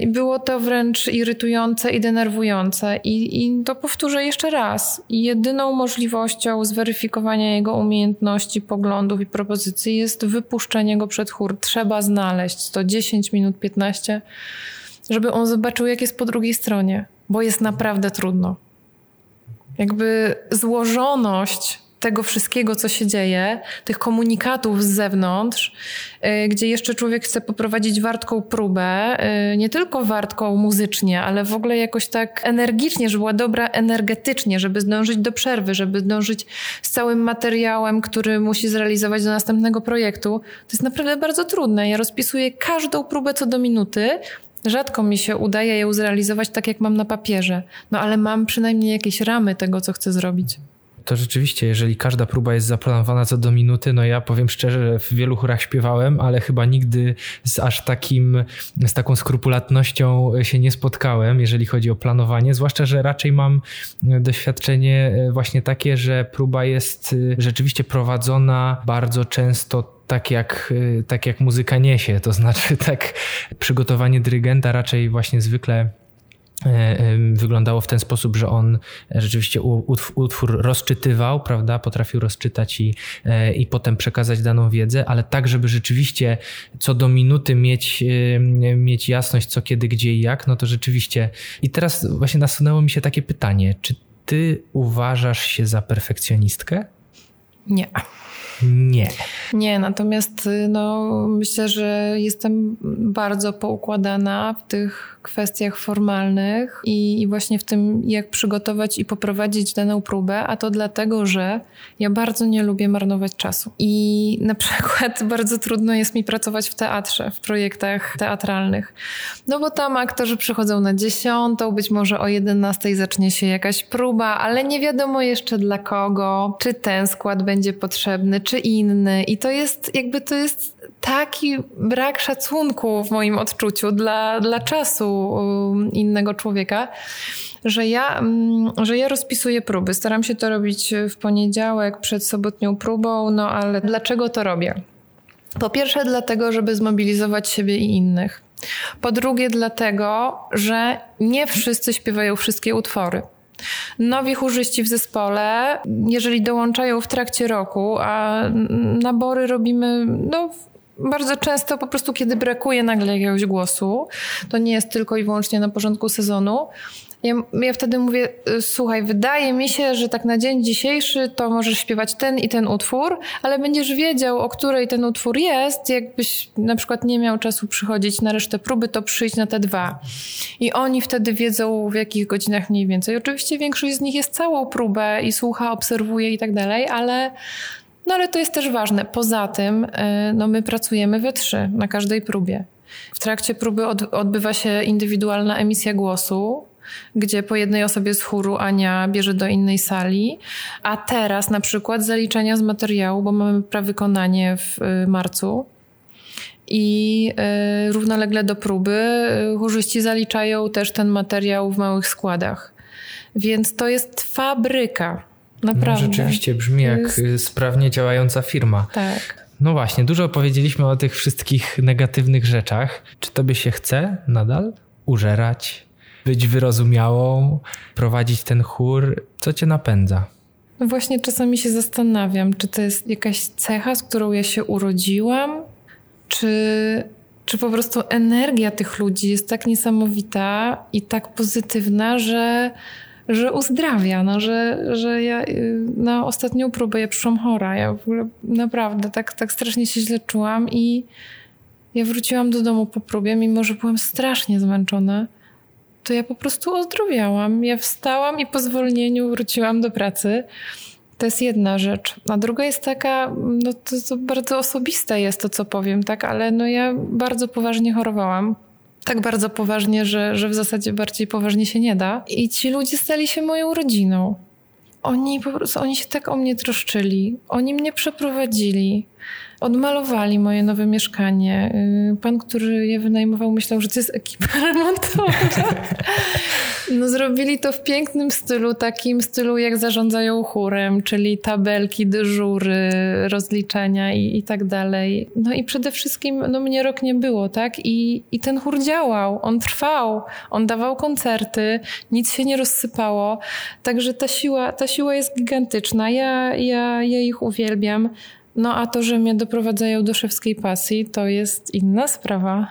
Było to wręcz irytujące i denerwujące. I, I to powtórzę jeszcze raz. Jedyną możliwością zweryfikowania jego umiejętności, poglądów i propozycji jest wypuszczenie go przed chór. Trzeba znaleźć to 10 minut, 15, żeby on zobaczył, jak jest po drugiej stronie, bo jest naprawdę trudno. Jakby złożoność tego wszystkiego, co się dzieje, tych komunikatów z zewnątrz, y, gdzie jeszcze człowiek chce poprowadzić wartką próbę, y, nie tylko wartką muzycznie, ale w ogóle jakoś tak energicznie, żeby była dobra energetycznie, żeby zdążyć do przerwy, żeby zdążyć z całym materiałem, który musi zrealizować do następnego projektu. To jest naprawdę bardzo trudne. Ja rozpisuję każdą próbę co do minuty, Rzadko mi się udaje ją zrealizować tak, jak mam na papierze, no ale mam przynajmniej jakieś ramy tego, co chcę zrobić to rzeczywiście, jeżeli każda próba jest zaplanowana co do minuty, no ja powiem szczerze, w wielu chórach śpiewałem, ale chyba nigdy z aż takim, z taką skrupulatnością się nie spotkałem, jeżeli chodzi o planowanie, zwłaszcza, że raczej mam doświadczenie właśnie takie, że próba jest rzeczywiście prowadzona bardzo często tak jak, tak jak muzyka niesie, to znaczy tak przygotowanie dyrygenta raczej właśnie zwykle E, wyglądało w ten sposób, że on rzeczywiście utwór rozczytywał, prawda, potrafił rozczytać i, e, i potem przekazać daną wiedzę, ale tak, żeby rzeczywiście co do minuty mieć, mieć jasność, co kiedy, gdzie i jak, no to rzeczywiście. I teraz właśnie nasunęło mi się takie pytanie, czy ty uważasz się za perfekcjonistkę? Nie. Nie. Nie, natomiast y, no, myślę, że jestem bardzo poukładana w tych kwestiach formalnych i, i, właśnie w tym, jak przygotować i poprowadzić daną próbę, a to dlatego, że ja bardzo nie lubię marnować czasu. I na przykład bardzo trudno jest mi pracować w teatrze, w projektach teatralnych. No bo tam aktorzy przychodzą na dziesiątą, być może o jedenastej zacznie się jakaś próba, ale nie wiadomo jeszcze dla kogo, czy ten skład będzie potrzebny, czy inny. I to jest jakby to jest taki brak szacunku w moim odczuciu dla, dla czasu um, innego człowieka, że ja, mm, że ja rozpisuję próby. Staram się to robić w poniedziałek przed sobotnią próbą, no ale dlaczego to robię? Po pierwsze, dlatego, żeby zmobilizować siebie i innych. Po drugie, dlatego, że nie wszyscy śpiewają wszystkie utwory. Nowi chórzyści w zespole, jeżeli dołączają w trakcie roku, a nabory robimy no, bardzo często po prostu, kiedy brakuje nagle jakiegoś głosu, to nie jest tylko i wyłącznie na porządku sezonu, ja, ja wtedy mówię, y, słuchaj, wydaje mi się, że tak na dzień dzisiejszy to możesz śpiewać ten i ten utwór, ale będziesz wiedział, o której ten utwór jest. Jakbyś na przykład nie miał czasu przychodzić na resztę próby, to przyjdź na te dwa. I oni wtedy wiedzą, w jakich godzinach mniej więcej. Oczywiście większość z nich jest całą próbę i słucha, obserwuje i tak dalej, ale no ale to jest też ważne. Poza tym, y, no my pracujemy we trzy na każdej próbie. W trakcie próby odbywa się indywidualna emisja głosu, gdzie po jednej osobie z chóru Ania bierze do innej sali, a teraz na przykład zaliczenia z materiału, bo mamy prawykonanie w y, marcu. I y, równolegle do próby chórzyści zaliczają też ten materiał w małych składach. Więc to jest fabryka. Naprawdę. No, rzeczywiście brzmi jak jest... sprawnie działająca firma. Tak. No właśnie, dużo powiedzieliśmy o tych wszystkich negatywnych rzeczach. Czy tobie się chce nadal użerać, być wyrozumiałą, prowadzić ten chór. Co cię napędza? No właśnie czasami się zastanawiam, czy to jest jakaś cecha, z którą ja się urodziłam, czy, czy po prostu energia tych ludzi jest tak niesamowita i tak pozytywna, że, że uzdrawia, no, że, że ja na ostatnią próbę ja przyszłam chora. Ja w ogóle naprawdę tak, tak strasznie się źle czułam i ja wróciłam do domu po próbie, mimo że byłam strasznie zmęczona to ja po prostu ozdrowiałam. Ja wstałam i po zwolnieniu wróciłam do pracy. To jest jedna rzecz. A druga jest taka, no to, to bardzo osobiste jest to, co powiem, tak, ale no ja bardzo poważnie chorowałam. Tak bardzo poważnie, że, że w zasadzie bardziej poważnie się nie da. I ci ludzie stali się moją rodziną. Oni po prostu, oni się tak o mnie troszczyli. Oni mnie przeprowadzili odmalowali moje nowe mieszkanie. Y, pan, który je wynajmował, myślał, że to jest ekipa remontowa. No, zrobili to w pięknym stylu, takim stylu, jak zarządzają chórem, czyli tabelki, dyżury, rozliczenia i, i tak dalej. No i przede wszystkim, no mnie rok nie było, tak? I, I ten chór działał, on trwał, on dawał koncerty, nic się nie rozsypało. Także ta siła, ta siła jest gigantyczna. Ja, ja, ja ich uwielbiam. No a to, że mnie doprowadzają do szewskiej pasji, to jest inna sprawa.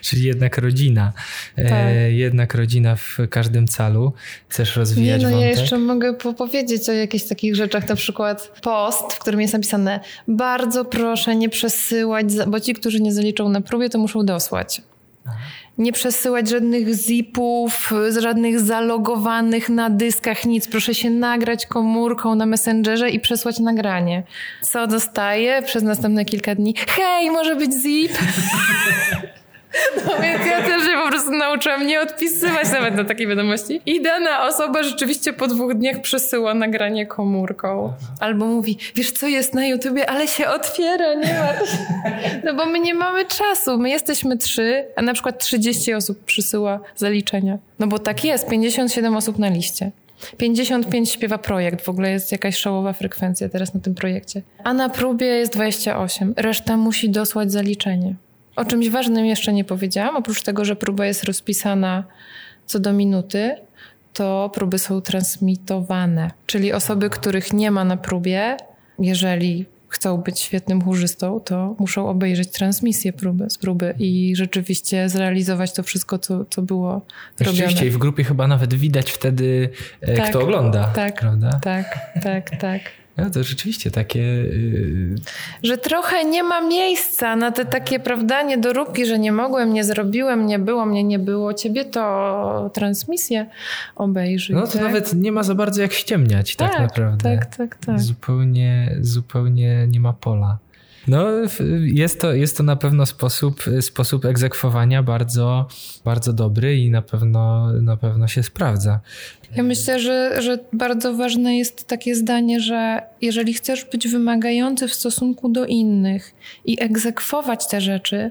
Czyli jednak rodzina. E, tak. E, jednak rodzina w każdym calu. Chcesz rozwijać Nie, no wątek? Ja jeszcze mogę powiedzieć o jakichś takich rzeczach, na przykład post, w którym jest napisane bardzo proszę nie przesyłać, bo ci, którzy nie zaliczą na próbie, to muszą dosłać. Aha nie przesyłać żadnych zipów, żadnych zalogowanych na dyskach, nic. Proszę się nagrać komórką na Messengerze i przesłać nagranie. Co dostaję przez następne kilka dni? Hej, może być zip? No więc ja też się po prostu nauczyłam nie odpisywać nawet na takie wiadomości. I dana osoba rzeczywiście po dwóch dniach przesyła nagranie komórką. Albo mówi, wiesz co jest na YouTubie, ale się otwiera, nie ma. No bo my nie mamy czasu. My jesteśmy trzy, a na przykład 30 osób przysyła zaliczenia. No bo tak jest, 57 osób na liście. 55 śpiewa projekt, w ogóle jest jakaś szołowa frekwencja teraz na tym projekcie. A na próbie jest 28. Reszta musi dosłać zaliczenie. O czymś ważnym jeszcze nie powiedziałam, oprócz tego, że próba jest rozpisana co do minuty, to próby są transmitowane. Czyli osoby, których nie ma na próbie, jeżeli chcą być świetnym chórzystą, to muszą obejrzeć transmisję próby, z próby i rzeczywiście zrealizować to wszystko, co, co było Rzeczywiście robione. i w grupie chyba nawet widać wtedy, e, Tak, kto ogląda. tak, prawda? Tak, tak, tak. No to rzeczywiście takie... y, Że trochę nie ma miejsca na te takie, prawda, niedoróbki, że nie mogłem, nie zrobiłem, nie było, mnie nie było, ciebie to transmisję obejrzyj. No to tak? nawet nie ma za bardzo jak ściemniać tak, tak naprawdę. Tak, tak, tak. Zupełnie, zupełnie nie ma pola. No, jest to, jest to na pewno sposób, sposób egzekwowania bardzo, bardzo dobry i na pewno, na pewno się sprawdza. Ja myślę, że, że bardzo ważne jest takie zdanie, że jeżeli chcesz być wymagający w stosunku do innych i egzekwować te rzeczy,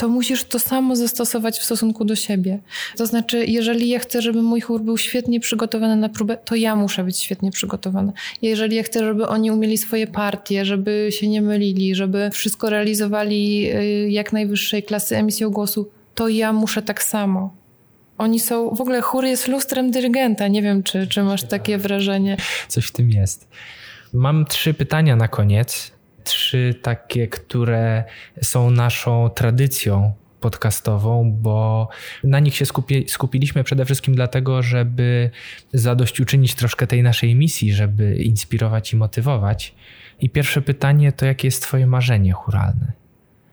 to musisz to samo zastosować w stosunku do siebie. To znaczy, jeżeli ja chcę, żeby mój chór był świetnie przygotowany na próbę, to ja muszę być świetnie przygotowana. Jeżeli ja chcę, żeby oni umieli swoje partie, żeby się nie mylili, żeby wszystko realizowali y, jak najwyższej klasy emisją głosu, to ja muszę tak samo. Oni są, w ogóle chór jest lustrem dyrygenta. Nie wiem, czy, czy masz takie wrażenie. Coś w tym jest. Mam trzy pytania na koniec trzy takie, które są naszą tradycją podcastową, bo na nich się skupi, skupiliśmy przede wszystkim dlatego, żeby zadośćuczynić troszkę tej naszej misji, żeby inspirować i motywować. I pierwsze pytanie to jakie jest twoje marzenie churalne?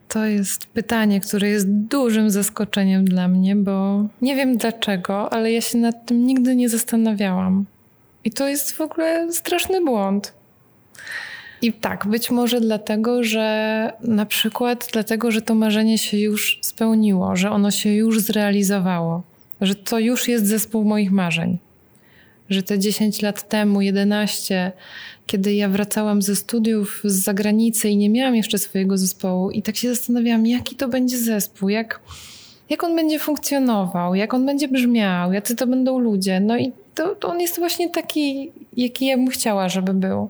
To jest pytanie, które jest dużym zaskoczeniem dla mnie, bo nie wiem dlaczego, ale ja się nad tym nigdy nie zastanawiałam. I to jest w ogóle straszny błąd. I tak, być może dlatego, że na przykład dlatego, że to marzenie się już spełniło, że ono się już zrealizowało, że to już jest zespół moich marzeń. Że te 10 lat temu, 11, kiedy ja wracałam ze studiów z zagranicy i nie miałam jeszcze swojego zespołu, i tak się zastanawiałam, jaki to będzie zespół, jak, jak on będzie funkcjonował, jak on będzie brzmiał, jacy to będą ludzie. No i to, to on jest właśnie taki, jaki ja bym chciała, żeby był.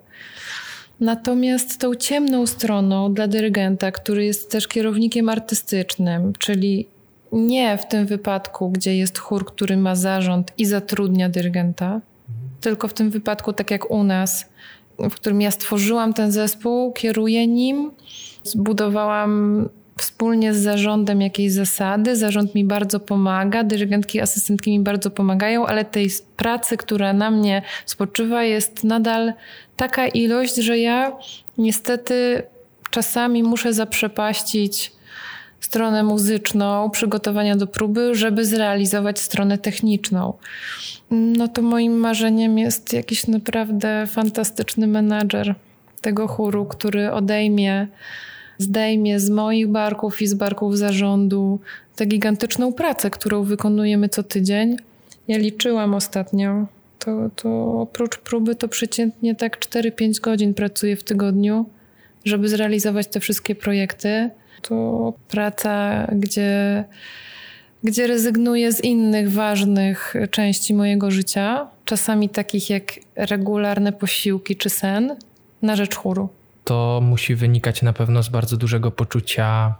Natomiast tą ciemną stroną dla dyrygenta, który jest też kierownikiem artystycznym, czyli nie w tym wypadku, gdzie jest chór, który ma zarząd i zatrudnia dyrygenta, tylko w tym wypadku, tak jak u nas, w którym ja stworzyłam ten zespół, kieruję nim, zbudowałam wspólnie z zarządem jakieś zasady. Zarząd mi bardzo pomaga, dyrygentki, asystentki mi bardzo pomagają, ale tej pracy, która na mnie spoczywa, jest nadal taka ilość, że ja niestety czasami muszę zaprzepaścić stronę muzyczną, przygotowania do próby, żeby zrealizować stronę techniczną. No to moim marzeniem jest jakiś naprawdę fantastyczny menadżer tego chóru, który odejmie zdejmie z moich barków i z barków zarządu tę gigantyczną pracę, którą wykonujemy co tydzień. Ja liczyłam ostatnio, to, to oprócz próby to przeciętnie tak 4-5 godzin pracuję w tygodniu, żeby zrealizować te wszystkie projekty. To praca, gdzie, gdzie rezygnuję z innych ważnych części mojego życia, czasami takich jak regularne posiłki czy sen, na rzecz chóru to musi wynikać na pewno z bardzo dużego poczucia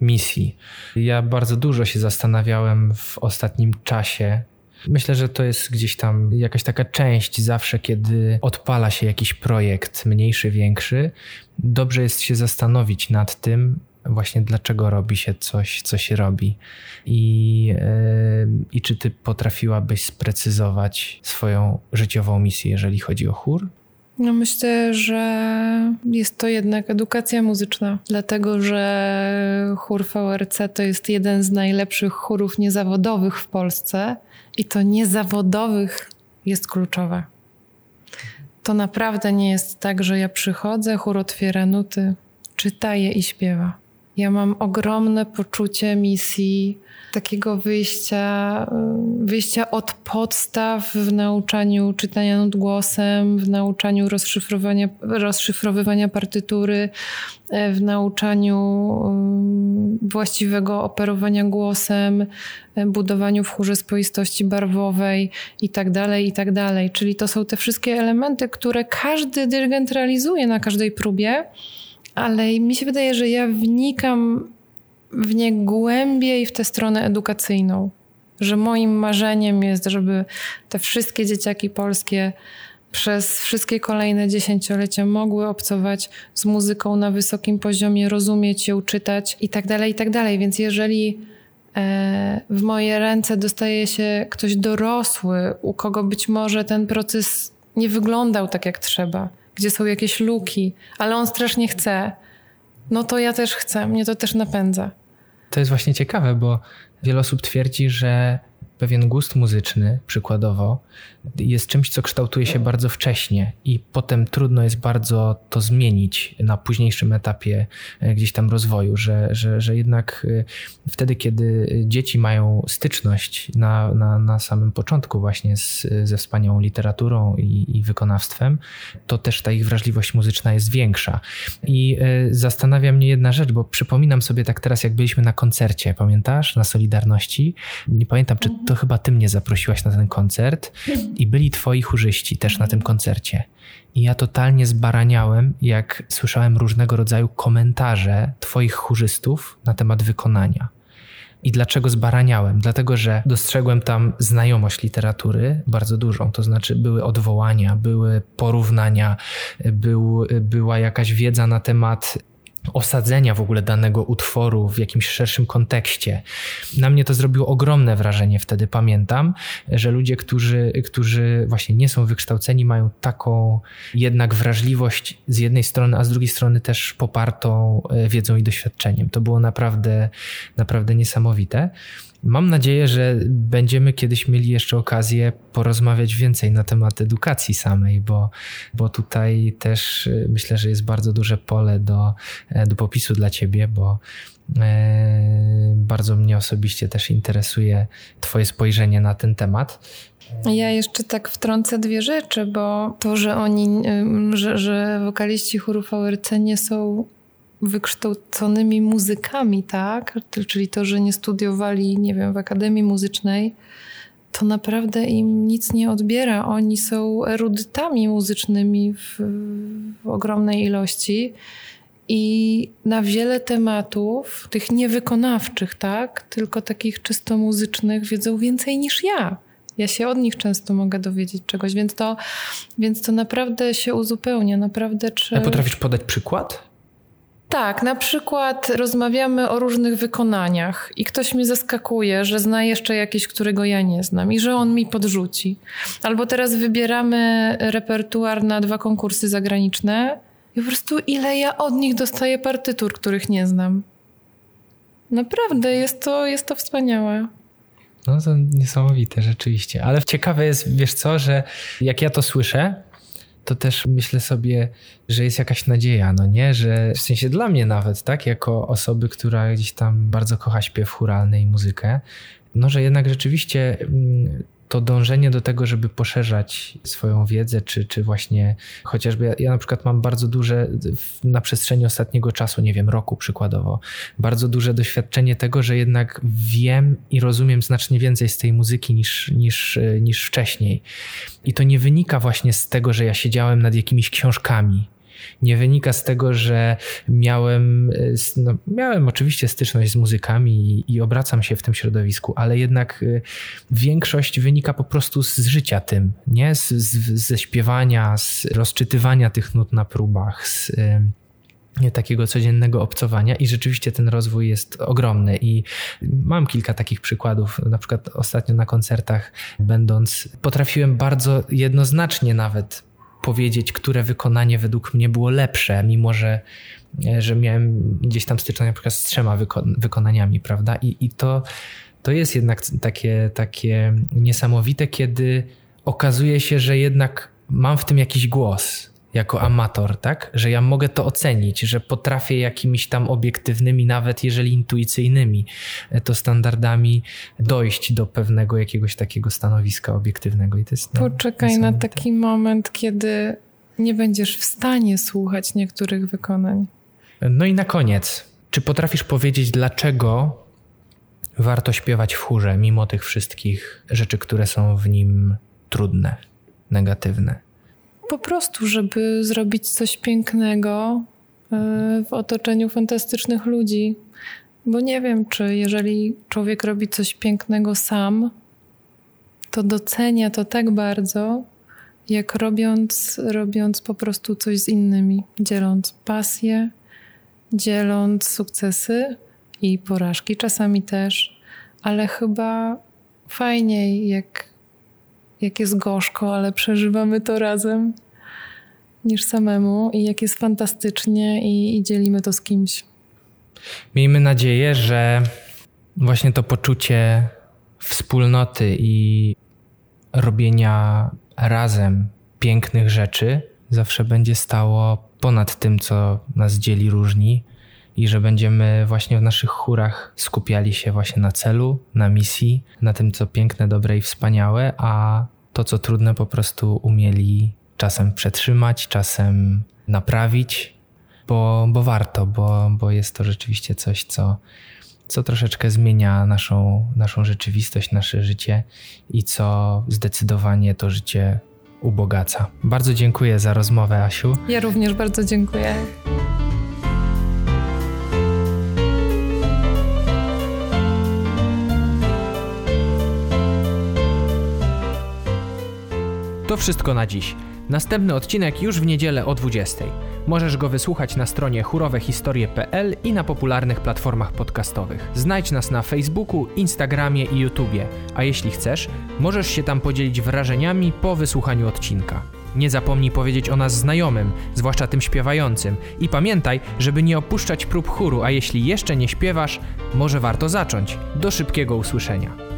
misji. Ja bardzo dużo się zastanawiałem w ostatnim czasie. Myślę, że to jest gdzieś tam jakaś taka część zawsze, kiedy odpala się jakiś projekt, mniejszy, większy. Dobrze jest się zastanowić nad tym, właśnie dlaczego robi się coś, co się robi. I, yy, I czy ty potrafiłabyś sprecyzować swoją życiową misję, jeżeli chodzi o chór? No myślę, że jest to jednak edukacja muzyczna, dlatego że chór VRC to jest jeden z najlepszych chórów niezawodowych w Polsce i to niezawodowych jest kluczowe. To naprawdę nie jest tak, że ja przychodzę, chór otwiera nuty, czyta je i śpiewa. Ja mam ogromne poczucie misji, takiego wyjścia, wyjścia od podstaw w nauczaniu czytania nut głosem, w nauczaniu rozszyfrowania, rozszyfrowywania partytury, w nauczaniu um, właściwego operowania głosem, budowaniu w chórze spoistości barwowej itd., tak itd. Tak Czyli to są te wszystkie elementy, które każdy dyrygent realizuje na każdej próbie, ale mi się wydaje, że ja wnikam w nie głębiej w tę stronę edukacyjną. Że moim marzeniem jest, żeby te wszystkie dzieciaki polskie przez wszystkie kolejne dziesięciolecia mogły obcować z muzyką na wysokim poziomie, rozumieć ją, czytać i tak dalej, i tak dalej. Więc jeżeli e, w moje ręce dostaje się ktoś dorosły, u kogo być może ten proces nie wyglądał tak jak trzeba, gdzie są jakieś luki, ale on strasznie chce, no to ja też chcę, mnie to też napędza. To jest właśnie ciekawe, bo wiele osób twierdzi, że pewien gust muzyczny, przykładowo, jest czymś, co kształtuje się bardzo wcześnie i potem trudno jest bardzo to zmienić na późniejszym etapie e, gdzieś tam rozwoju, że, że, że jednak e, wtedy, kiedy dzieci mają styczność na, na, na samym początku właśnie z, ze wspaniałą literaturą i, i wykonawstwem, to też ta ich wrażliwość muzyczna jest większa. I e, zastanawia mnie jedna rzecz, bo przypominam sobie tak teraz, jak byliśmy na koncercie, pamiętasz? Na Solidarności. Nie pamiętam, czy to chyba ty mnie zaprosiłaś na ten koncert i byli twoi chórzyści też na tym koncercie. I ja totalnie zbaraniałem, jak słyszałem różnego rodzaju komentarze twoich chórzystów na temat wykonania. I dlaczego zbaraniałem? Dlatego, że dostrzegłem tam znajomość literatury bardzo dużą, to znaczy były odwołania, były porównania, był, była jakaś wiedza na temat osadzenia w ogóle danego utworu w jakimś szerszym kontekście. Na mnie to zrobiło ogromne wrażenie wtedy, pamiętam, że ludzie, którzy, którzy właśnie nie są wykształceni, mają taką jednak wrażliwość z jednej strony, a z drugiej strony też popartą e, wiedzą i doświadczeniem. To było naprawdę, naprawdę niesamowite. Mam nadzieję, że będziemy kiedyś mieli jeszcze okazję porozmawiać więcej na temat edukacji samej, bo, bo tutaj też y, myślę, że jest bardzo duże pole do, e, do popisu dla ciebie, bo e, bardzo mnie osobiście też interesuje Twoje spojrzenie na ten temat. Ja jeszcze tak wtrącę dwie rzeczy, bo to, że oni, y, że, że wokaliści chóru VRC nie są wykształconymi muzykami, tak? Czyli to, że nie studiowali, nie wiem, w Akademii Muzycznej, to naprawdę im nic nie odbiera. Oni są erudytami muzycznymi w, w ogromnej ilości i na wiele tematów, tych niewykonawczych, tak? Tylko takich czysto muzycznych, wiedzą więcej niż ja. Ja się od nich często mogę dowiedzieć czegoś, więc to, więc to naprawdę się uzupełnia. Naprawdę, czy... A potrafisz podać przykład? Tak, na przykład rozmawiamy o różnych wykonaniach i ktoś mnie zaskakuje, że zna jeszcze jakieś, którego ja nie znam i że on mi podrzuci. Albo teraz wybieramy repertuar na dwa konkursy zagraniczne i po prostu ile ja od nich dostaję partytur, których nie znam. Naprawdę, jest to, jest to wspaniałe. No to niesamowite, rzeczywiście. Ale ciekawe jest, wiesz co, że jak ja to słyszę, to też myślę sobie, że jest jakaś nadzieja, no nie? Że w sensie dla mnie nawet, tak? Jako osoby, która gdzieś tam bardzo kocha śpiew churalny i muzykę, no że jednak rzeczywiście mm, to dążenie do tego, żeby poszerzać swoją wiedzę, czy, czy właśnie chociażby ja, ja, na przykład mam bardzo duże na przestrzeni ostatniego czasu, nie wiem, roku przykładowo, bardzo duże doświadczenie tego, że jednak wiem i rozumiem znacznie więcej z tej muzyki niż, niż, niż wcześniej. I to nie wynika właśnie z tego, że ja siedziałem nad jakimiś książkami, nie wynika z tego, że miałem, e, no, miałem oczywiście styczność z muzykami i, i obracam się w tym środowisku, ale jednak e, większość wynika po prostu z życia tym, nie? Z, z, ze śpiewania, z rozczytywania tych nut na próbach, z e, takiego codziennego obcowania i rzeczywiście ten rozwój jest ogromny i mam kilka takich przykładów, na przykład ostatnio na koncertach będąc potrafiłem bardzo jednoznacznie nawet powiedzieć, które wykonanie według mnie było lepsze, mimo że, e, że miałem gdzieś tam styczność na przykład z trzema wyko wykonaniami, prawda? I, i to, to jest jednak takie, takie niesamowite, kiedy okazuje się, że jednak mam w tym jakiś głos jako amator, tak? Że ja mogę to ocenić, że potrafię jakimiś tam obiektywnymi, nawet jeżeli intuicyjnymi, e, to standardami dojść do pewnego jakiegoś takiego stanowiska obiektywnego. I to jest, no, Poczekaj na taki moment, kiedy nie będziesz w stanie słuchać niektórych wykonań. No i na koniec, czy potrafisz powiedzieć, dlaczego warto śpiewać w chórze, mimo tych wszystkich rzeczy, które są w nim trudne, negatywne? Po prostu, żeby zrobić coś pięknego e, w otoczeniu fantastycznych ludzi. Bo nie wiem, czy jeżeli człowiek robi coś pięknego sam, to docenia to tak bardzo, jak robiąc, robiąc po prostu coś z innymi, dzieląc pasję, dzieląc sukcesy i porażki czasami też, ale chyba fajniej, jak, jak jest gorzko, ale przeżywamy to razem, niż samemu i jak jest fantastycznie i, i dzielimy to z kimś. Miejmy nadzieję, że właśnie to poczucie wspólnoty i robienia razem pięknych rzeczy zawsze będzie stało ponad tym, co nas dzieli, różni i że będziemy właśnie w naszych chórach skupiali się właśnie na celu, na misji, na tym, co piękne, dobre i wspaniałe, a to, co trudne, po prostu umieli czasem przetrzymać, czasem naprawić, bo, bo warto, bo, bo jest to rzeczywiście coś, co, co troszeczkę zmienia naszą, naszą rzeczywistość, nasze życie i co zdecydowanie to życie ubogaca. Bardzo dziękuję za rozmowę, Asiu. Ja również bardzo dziękuję. To wszystko na dziś. Następny odcinek już w niedzielę o 20. Możesz go wysłuchać na stronie chórowehistorie.pl i na popularnych platformach podcastowych. Znajdź nas na Facebooku, Instagramie i YouTubie, a jeśli chcesz, możesz się tam podzielić wrażeniami po wysłuchaniu odcinka. Nie zapomnij powiedzieć o nas znajomym, zwłaszcza tym śpiewającym. I pamiętaj, żeby nie opuszczać prób chóru, a jeśli jeszcze nie śpiewasz, może warto zacząć. Do szybkiego usłyszenia.